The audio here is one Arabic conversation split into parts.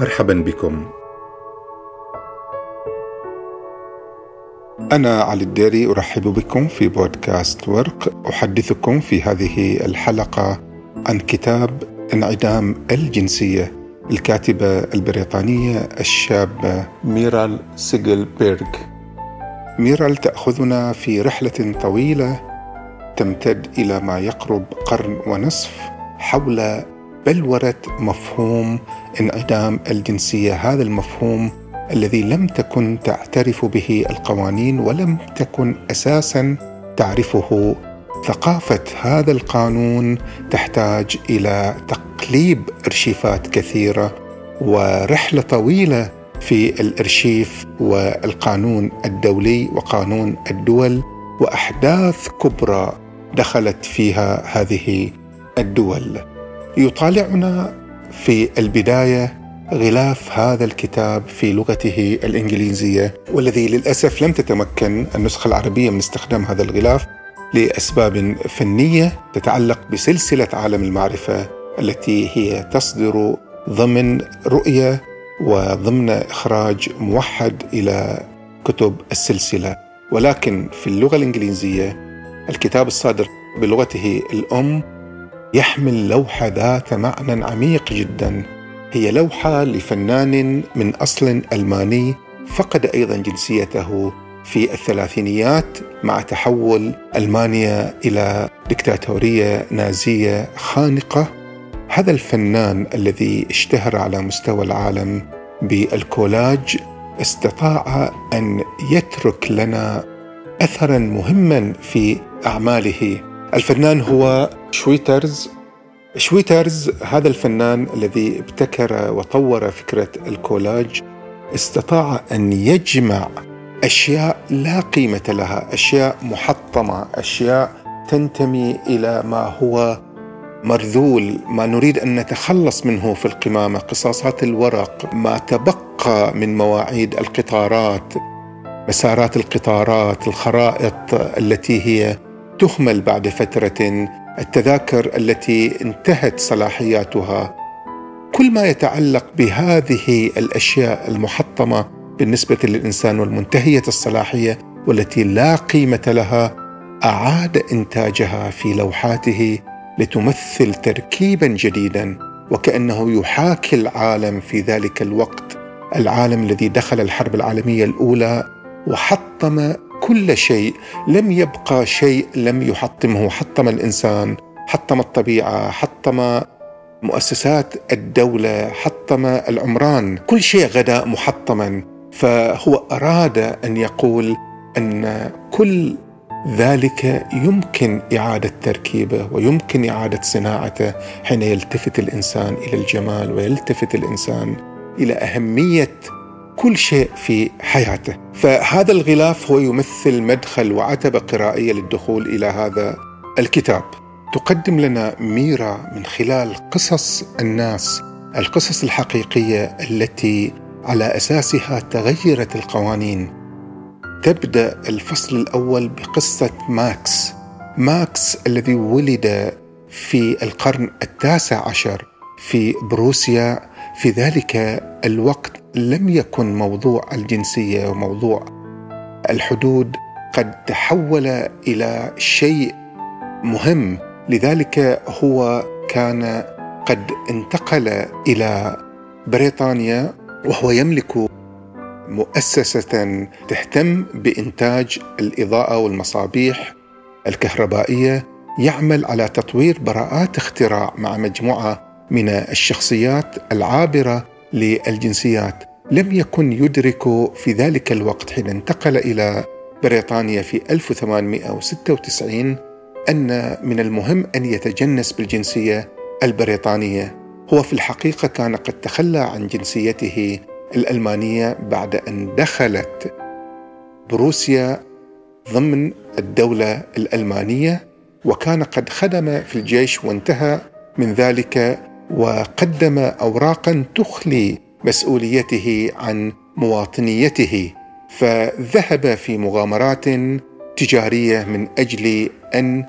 مرحبا بكم. أنا علي الديري أرحب بكم في بودكاست ورق. أحدثكم في هذه الحلقة عن كتاب انعدام الجنسية الكاتبة البريطانية الشابة ميرال سيجل بيرغ ميرال تأخذنا في رحلة طويلة تمتد إلى ما يقرب قرن ونصف حول بلورة مفهوم انعدام الجنسية هذا المفهوم الذي لم تكن تعترف به القوانين ولم تكن أساسا تعرفه. ثقافة هذا القانون تحتاج إلى تقليب ارشيفات كثيرة ورحلة طويلة في الارشيف والقانون الدولي وقانون الدول وأحداث كبرى دخلت فيها هذه الدول. يطالعنا في البداية غلاف هذا الكتاب في لغته الإنجليزية والذي للأسف لم تتمكن النسخة العربية من استخدام هذا الغلاف لأسباب فنية تتعلق بسلسلة عالم المعرفة التي هي تصدر ضمن رؤية وضمن إخراج موحد إلى كتب السلسلة. ولكن في اللغة الإنجليزية الكتاب الصادر بلغته الأم يحمل لوحه ذات معنى عميق جدا. هي لوحة لفنان من أصل ألماني فقد أيضا جنسيته في الثلاثينيات مع تحول ألمانيا إلى دكتاتورية نازية خانقة. هذا الفنان الذي اشتهر على مستوى العالم بالكولاج استطاع أن يترك لنا اثرا مهما في أعماله. الفنان هو شويترز. شويترز هذا الفنان الذي ابتكر وطور فكرة الكولاج استطاع أن يجمع أشياء لا قيمة لها، أشياء محطمة، أشياء تنتمي إلى ما هو مرذول، ما نريد أن نتخلص منه في القمامة، قصاصات الورق، ما تبقى من مواعيد القطارات، مسارات القطارات، الخرائط التي هي تهمل بعد فترة التذاكر التي انتهت صلاحياتها. كل ما يتعلق بهذه الأشياء المحطمة بالنسبة للإنسان والمنتهية الصلاحية والتي لا قيمة لها أعاد إنتاجها في لوحاته لتمثل تركيبا جديدا وكأنه يحاكي العالم في ذلك الوقت. العالم الذي دخل الحرب العالمية الأولى وحطم كل شيء لم يبقى شيء لم يحطمه حطم الإنسان حطم الطبيعة حطم مؤسسات الدولة حطم العمران. كل شيء غدا محطما. فهو أراد أن يقول أن كل ذلك يمكن إعادة تركيبه ويمكن إعادة صناعته حين يلتفت الإنسان إلى الجمال ويلتفت الإنسان إلى أهمية كل شيء في حياته. فهذا الغلاف هو يمثل مدخل وعتبة قرائية للدخول إلى هذا الكتاب. تقدم لنا ميرا من خلال قصص الناس القصص الحقيقية التي على أساسها تغيرت القوانين. تبدأ الفصل الأول بقصة ماكس. ماكس الذي ولد في القرن التاسع عشر في بروسيا. في ذلك الوقت لم يكن موضوع الجنسية وموضوع الحدود قد تحول إلى شيء مهم. لذلك هو كان قد انتقل إلى بريطانيا وهو يملك مؤسسة تهتم بإنتاج الإضاءة والمصابيح الكهربائية. يعمل على تطوير براءات اختراع مع مجموعة من الشخصيات العابرة للجنسيات. لم يكن يدرك في ذلك الوقت حين انتقل إلى بريطانيا في 1896 أن من المهم أن يتجنس بالجنسية البريطانية. هو في الحقيقة كان قد تخلى عن جنسيته الألمانية بعد أن دخلت بروسيا ضمن الدولة الألمانية وكان قد خدم في الجيش وانتهى من ذلك وقدم اوراقا تخلي مسؤوليته عن مواطنيته فذهب في مغامرات تجارية من أجل أن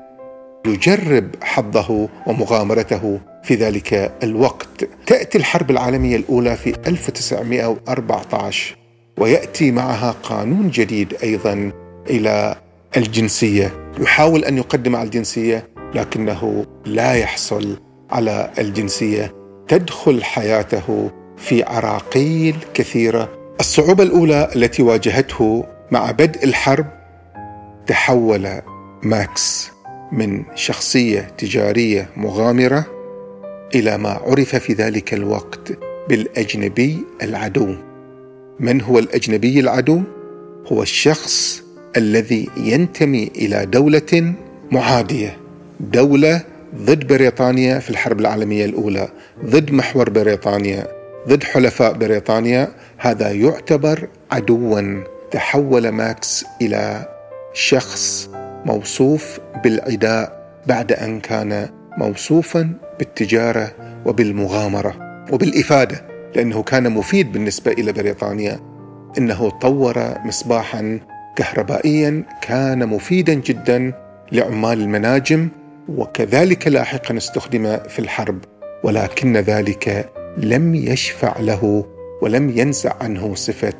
يجرب حظه ومغامرته في ذلك الوقت. تأتي الحرب العالمية الأولى في 1914 ويأتي معها قانون جديد أيضا إلى الجنسية. يحاول أن يقدم على الجنسية لكنه لا يحصل على الجنسية تدخل حياته في عراقيل كثيرة. الصعوبة الأولى التي واجهته مع بدء الحرب تحول ماكس من شخصية تجارية مغامرة إلى ما عرف في ذلك الوقت بالأجنبي العدو. من هو الأجنبي العدو؟ هو الشخص الذي ينتمي إلى دولة معادية دولة ضد بريطانيا في الحرب العالمية الأولى ضد محور بريطانيا ضد حلفاء بريطانيا. هذا يعتبر عدوا. تحول ماكس إلى شخص موصوف بالعداء بعد أن كان موصوفا بالتجارة وبالمغامرة وبالإفادة لأنه كان مفيد بالنسبة إلى بريطانيا. إنه طور مصباحا كهربائيا كان مفيدا جدا لعمال المناجم وكذلك لاحقا استخدم في الحرب ولكن ذلك لم يشفع له ولم ينزع عنه صفة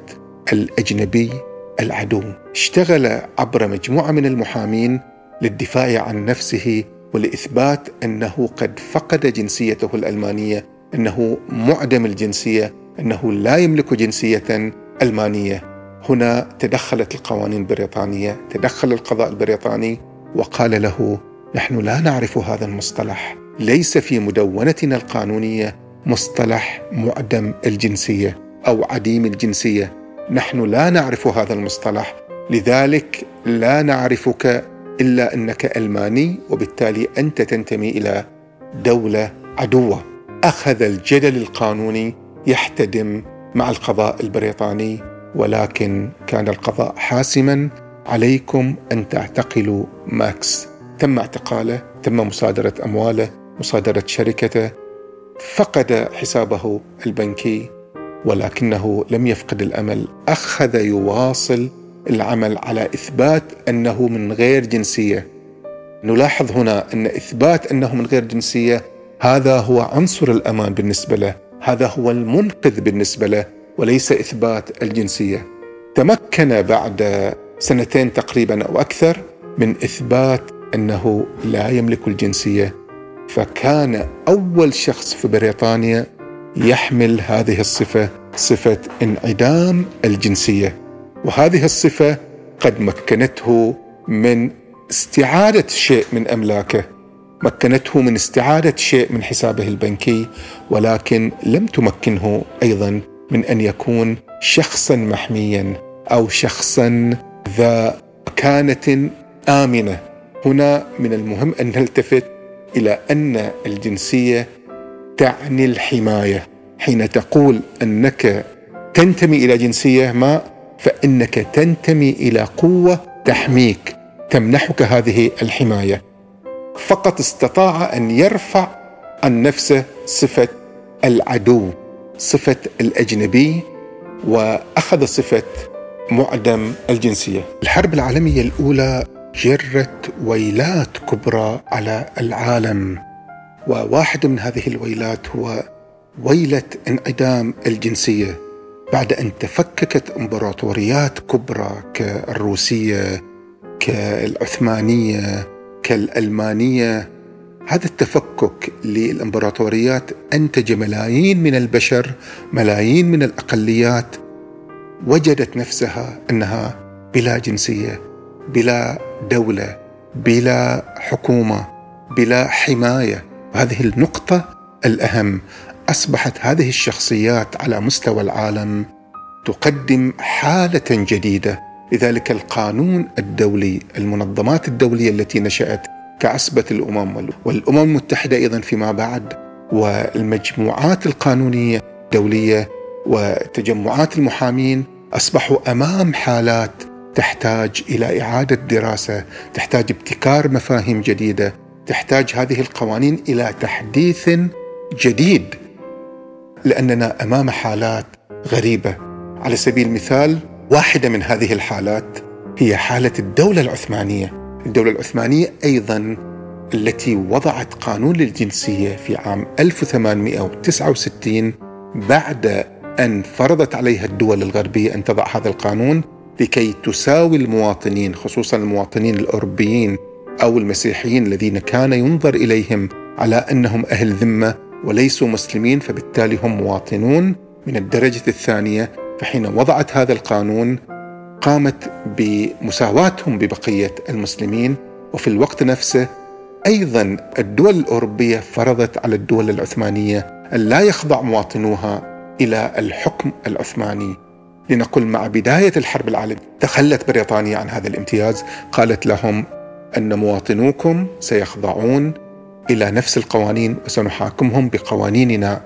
الأجنبي العدو. اشتغل عبر مجموعة من المحامين للدفاع عن نفسه ولإثبات أنه قد فقد جنسيته الألمانية أنه معدم الجنسية أنه لا يملك جنسية ألمانية. هنا تدخلت القوانين البريطانية تدخل القضاء البريطاني وقال له نحن لا نعرف هذا المصطلح. ليس في مدونتنا القانونية مصطلح معدم الجنسية أو عديم الجنسية. نحن لا نعرف هذا المصطلح. لذلك لا نعرفك إلا أنك ألماني وبالتالي أنت تنتمي إلى دولة عدوة. أخذ الجدل القانوني يحتدم مع القضاء البريطاني ولكن كان القضاء حاسما. عليكم أن تعتقلوا ماكس. تم اعتقاله تم مصادرة أمواله مصادرة شركته فقد حسابه البنكي ولكنه لم يفقد الأمل. أخذ يواصل العمل على إثبات أنه من غير جنسية. نلاحظ هنا أن إثبات أنه من غير جنسية هذا هو عنصر الأمان بالنسبة له هذا هو المنقذ بالنسبة له وليس إثبات الجنسية. تمكن بعد سنتين تقريبا أو أكثر من إثبات أنه لا يملك الجنسية فكان أول شخص في بريطانيا يحمل هذه الصفة صفة انعدام الجنسية. وهذه الصفة قد مكنته من استعادة شيء من أملاكه مكنته من استعادة شيء من حسابه البنكي ولكن لم تمكنه أيضا من أن يكون شخصا محميا أو شخصا ذا مكانه آمنة. هنا من المهم أن نلتفت إلى أن الجنسية تعني الحماية حين تقول أنك تنتمي إلى جنسية ما فإنك تنتمي إلى قوة تحميك تمنحك هذه الحماية فقط استطاع أن يرفع عن نفسه صفة العدو صفة الأجنبي وأخذ صفة معدم الجنسية. الحرب العالمية الأولى جرت ويلات كبرى على العالم. وواحد من هذه الويلات هو ويلة انعدام الجنسية. بعد أن تفككت إمبراطوريات كبرى كالروسية كالعثمانية كالألمانية هذا التفكك للإمبراطوريات أنتج ملايين من البشر ملايين من الأقليات وجدت نفسها أنها بلا جنسية. بلا دولة بلا حكومة بلا حماية. هذه النقطة الأهم. أصبحت هذه الشخصيات على مستوى العالم تقدم حالة جديدة. لذلك القانون الدولي المنظمات الدولية التي نشأت كعصبة الأمم والأمم المتحدة أيضا فيما بعد والمجموعات القانونية الدولية وتجمعات المحامين أصبحوا أمام حالات تحتاج إلى إعادة دراسة، تحتاج ابتكار مفاهيم جديدة، تحتاج هذه القوانين إلى تحديث جديد. لأننا أمام حالات غريبة. على سبيل المثال واحدة من هذه الحالات هي حالة الدولة العثمانية. الدولة العثمانية أيضا التي وضعت قانون للجنسية في عام 1869 بعد أن فرضت عليها الدول الغربية أن تضع هذا القانون. لكي تساوي المواطنين خصوصا المواطنين الأوروبيين أو المسيحيين الذين كان ينظر إليهم على أنهم أهل ذمة وليسوا مسلمين فبالتالي هم مواطنون من الدرجة الثانية. فحين وضعت هذا القانون قامت بمساواتهم ببقية المسلمين. وفي الوقت نفسه أيضا الدول الأوروبية فرضت على الدول العثمانية أن لا يخضع مواطنوها إلى الحكم العثماني. لنقل مع بداية الحرب العالمية تخلت بريطانيا عن هذا الامتياز. قالت لهم أن مواطنوكم سيخضعون إلى نفس القوانين وسنحاكمهم بقوانيننا.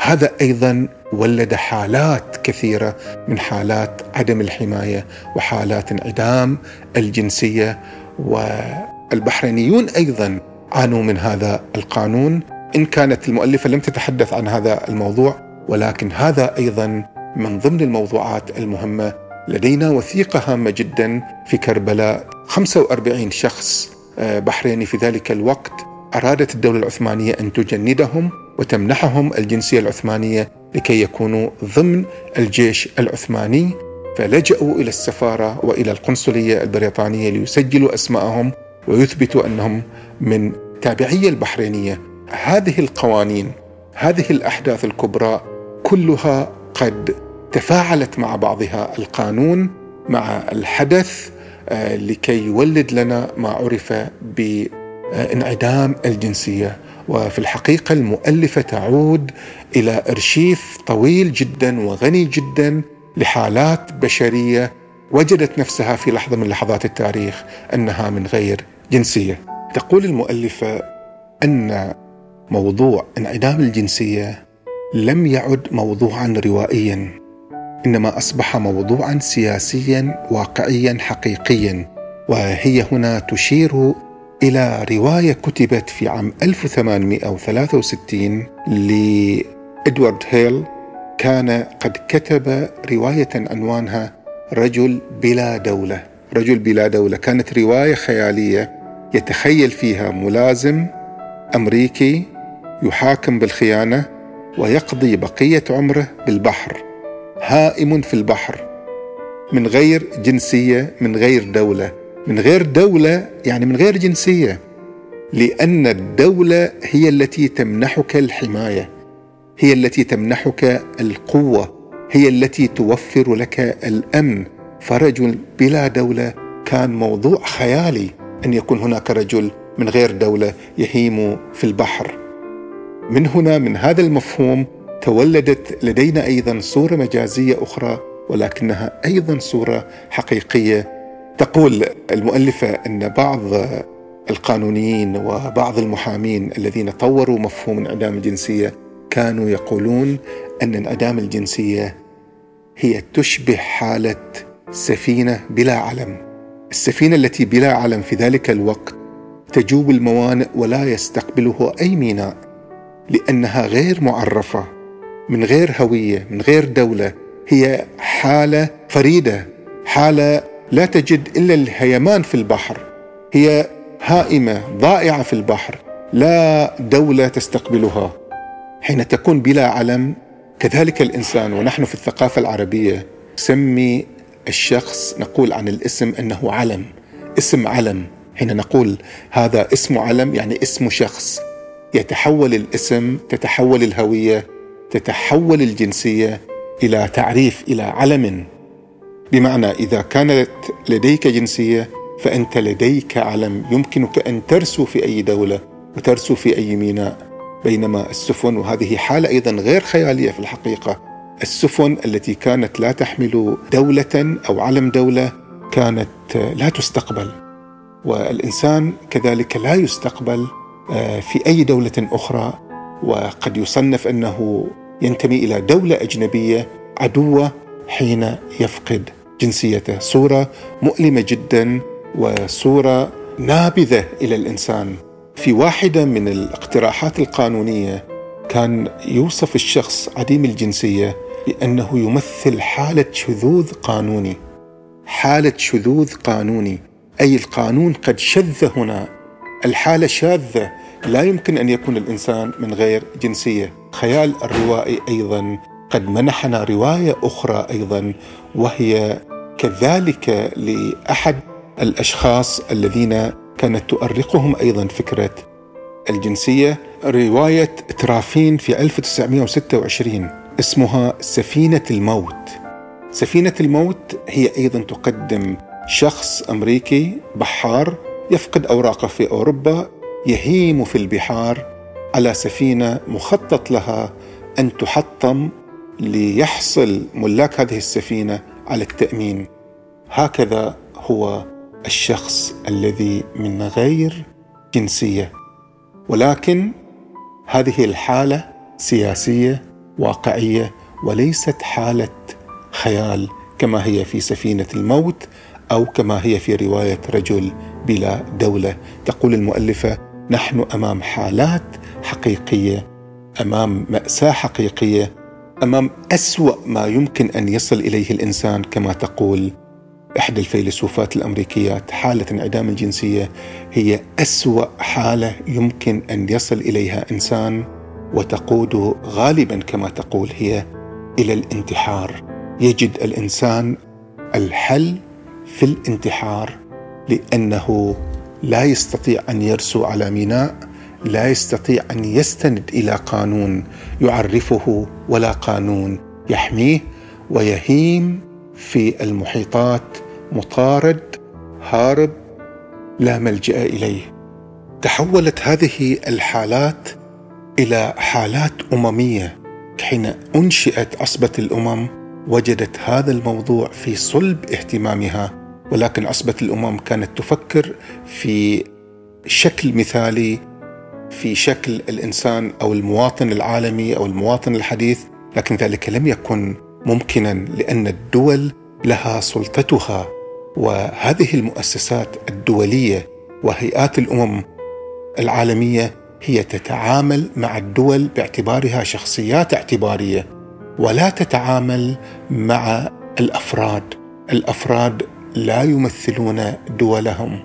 هذا أيضا ولد حالات كثيرة من حالات عدم الحماية وحالات انعدام الجنسية والبحرينيون أيضا عانوا من هذا القانون. إن كانت المؤلفة لم تتحدث عن هذا الموضوع ولكن هذا أيضا من ضمن الموضوعات المهمة لدينا وثيقة هامة جدا في كربلاء. 45 شخص آه، بحريني في ذلك الوقت أرادت الدولة العثمانية أن تجندهم وتمنحهم الجنسية العثمانية لكي يكونوا ضمن الجيش العثماني. فلجأوا إلى السفارة وإلى القنصلية البريطانية ليسجلوا أسماءهم ويثبتوا أنهم من تابعية البحرينية. هذه القوانين هذه الأحداث الكبرى كلها قد تفاعلت مع بعضها القانون مع الحدث آه، لكي يولد لنا ما عرف بانعدام الجنسية وفي الحقيقة المؤلفة تعود إلى أرشيف طويل جدا وغني جدا لحالات بشرية وجدت نفسها في لحظة من لحظات التاريخ أنها من غير جنسية. تقول المؤلفة أن موضوع انعدام الجنسية لم يعد موضوعا روائيا إنما أصبح موضوعا سياسيا واقعيا حقيقيا وهي هنا تشير إلى رواية كتبت في عام 1863 لإدوارد هيل كان قد كتب رواية عنوانها رجل بلا دولة. رجل بلا دولة كانت رواية خيالية يتخيل فيها ملازم أمريكي يحاكم بالخيانة ويقضي بقية عمره بالبحر هائم في البحر. من غير جنسية من غير دولة. من غير دولة يعني من غير جنسية. لأن الدولة هي التي تمنحك الحماية. هي التي تمنحك القوة. هي التي توفر لك الأمن. فرجل بلا دولة. كان موضوع خيالي أن يكون هناك رجل من غير دولة يهيم في البحر. من هنا من هذا المفهوم تولدت لدينا أيضا صورة مجازية أخرى ولكنها أيضا صورة حقيقية. تقول المؤلفة أن بعض القانونيين وبعض المحامين الذين طوروا مفهوم انعدام الجنسية كانوا يقولون أن انعدام الجنسية هي تشبه حالة سفينة بلا علم. السفينة التي بلا علم في ذلك الوقت تجوب الموانئ ولا يستقبله أي ميناء. لأنها غير معرفة من غير هوية من غير دولة. هي حالة فريدة حالة لا تجد إلا الهيمان في البحر. هي هائمة ضائعة في البحر لا دولة تستقبلها. حين تكون بلا علم كذلك الإنسان ونحن في الثقافة العربية نسمي الشخص نقول عن الاسم أنه علم اسم علم. حين نقول هذا اسم علم يعني اسم شخص. يتحول الاسم تتحول الهوية تتحول الجنسية إلى تعريف إلى علم. بمعنى إذا كانت لديك جنسية فأنت لديك علم يمكنك أن ترسو في أي دولة وترسو في أي ميناء. بينما السفن وهذه حالة أيضا غير خيالية في الحقيقة. السفن التي كانت لا تحمل دولة أو علم دولة كانت لا تستقبل. والإنسان كذلك لا يستقبل في أي دولة أخرى وقد يصنف أنه ينتمي إلى دولة أجنبية عدوه حين يفقد جنسيته. صورة مؤلمة جدا وصورة نابذة إلى الإنسان. في واحدة من الاقتراحات القانونية كان يوصف الشخص عديم الجنسية بأنه يمثل حالة شذوذ قانوني. حالة شذوذ قانوني أي القانون قد شذ هنا الحالة شاذة. لا يمكن أن يكون الإنسان من غير جنسية. خيال الروائي أيضا. قد منحنا رواية أخرى أيضا وهي كذلك لأحد الأشخاص الذين كانت تؤرقهم أيضا فكرة الجنسية. رواية ترافين في 1926 اسمها سفينة الموت. سفينة الموت هي أيضا تقدم شخص أمريكي بحار يفقد أوراقه في أوروبا يهيم في البحار على سفينة مخطط لها أن تحطم ليحصل ملاك هذه السفينة على التأمين. هكذا هو الشخص الذي من غير جنسية. ولكن هذه الحالة سياسية واقعية وليست حالة خيال كما هي في سفينة الموت أو كما هي في رواية رجل بلا دولة. تقول المؤلفة نحن أمام حالات حقيقية أمام مأساة حقيقية أمام أسوأ ما يمكن أن يصل إليه الإنسان كما تقول. إحدى الفيلسوفات الأمريكيات حالة انعدام الجنسية هي أسوأ حالة يمكن أن يصل إليها إنسان وتقود غالبا كما تقول هي إلى الانتحار. يجد الإنسان الحل في الانتحار. لأنه لا يستطيع أن يرسو على ميناء لا يستطيع أن يستند إلى قانون يعرفه ولا قانون يحميه ويهيم في المحيطات مطارد هارب لا ملجأ إليه. تحولت هذه الحالات إلى حالات أممية. حين أنشئت عصبه الأمم وجدت هذا الموضوع في صلب اهتمامها. ولكن عصبة الأمم كانت تفكر في شكل مثالي في شكل الإنسان أو المواطن العالمي أو المواطن الحديث لكن ذلك لم يكن ممكنا لأن الدول لها سلطتها. وهذه المؤسسات الدولية وهيئات الأمم العالمية هي تتعامل مع الدول باعتبارها شخصيات اعتبارية ولا تتعامل مع الأفراد. الأفراد لا يمثلون دولهم.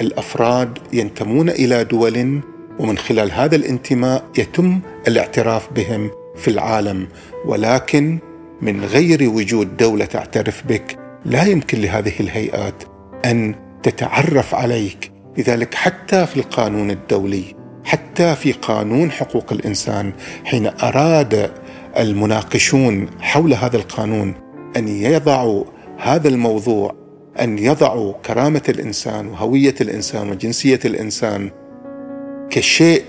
الأفراد ينتمون إلى دول ومن خلال هذا الانتماء يتم الاعتراف بهم في العالم. ولكن من غير وجود دولة تعترف بك لا يمكن لهذه الهيئات أن تتعرف عليك. لذلك حتى في القانون الدولي حتى في قانون حقوق الإنسان حين أراد المناقشون حول هذا القانون أن يضعوا هذا الموضوع أن يضعوا كرامة الإنسان وهوية الإنسان وجنسية الإنسان كشيء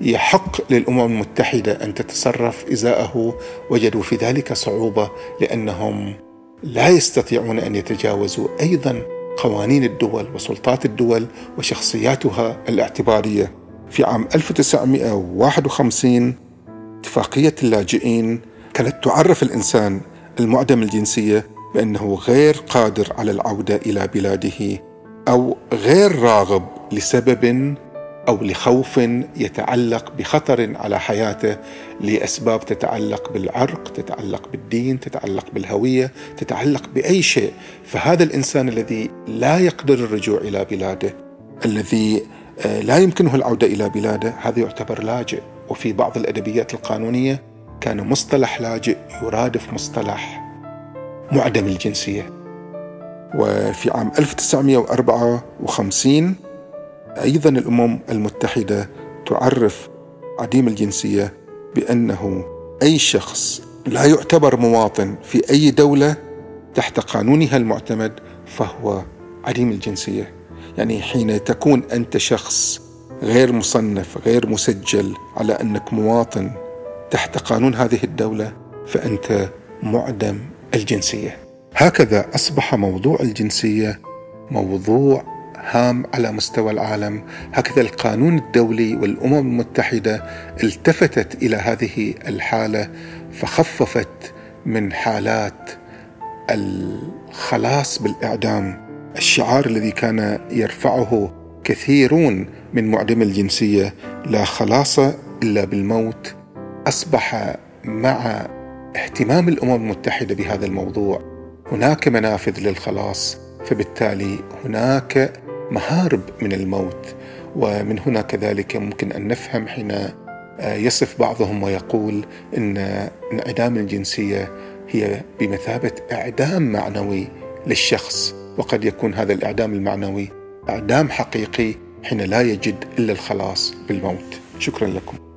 يحق للأمم المتحدة أن تتصرف إزاءه وجدوا في ذلك صعوبة لأنهم لا يستطيعون أن يتجاوزوا أيضا قوانين الدول وسلطات الدول وشخصياتها الاعتبارية. في عام 1951 اتفاقية اللاجئين كانت تعرف الإنسان المعدم الجنسية بأنه غير قادر على العودة إلى بلاده أو غير راغب لسبب أو لخوف يتعلق بخطر على حياته لأسباب تتعلق بالعرق، تتعلق بالدين، تتعلق بالهوية، تتعلق بأي شيء، فهذا الإنسان الذي لا يقدر الرجوع إلى بلاده، الذي آه، لا يمكنه العودة إلى بلاده، هذا يعتبر لاجئ، وفي بعض الأدبيات القانونية كان مصطلح لاجئ يرادف مصطلح معدم الجنسية. وفي عام 1954 أيضا الأمم المتحدة تعرف عديم الجنسية بأنه أي شخص لا يعتبر مواطن في أي دولة تحت قانونها المعتمد فهو عديم الجنسية يعني حين تكون أنت شخص غير مصنف غير مسجل على أنك مواطن تحت قانون هذه الدولة فأنت معدم الجنسية. هكذا أصبح موضوع الجنسية موضوع هام على مستوى العالم. هكذا القانون الدولي والأمم المتحدة التفتت إلى هذه الحالة فخففت من حالات الخلاص بالإعدام. الشعار الذي كان يرفعه كثيرون من معدم الجنسية لا خلاص إلا بالموت. أصبح مع اهتمام الأمم المتحدة بهذا الموضوع. هناك منافذ للخلاص فبالتالي هناك مهارب من الموت ومن هنا كذلك ممكن أن نفهم حين آه، يصف بعضهم ويقول إن انعدام الجنسية هي بمثابة إعدام معنوي للشخص وقد يكون هذا الإعدام المعنوي إعدام حقيقي حين لا يجد إلا الخلاص بالموت. شكرا لكم.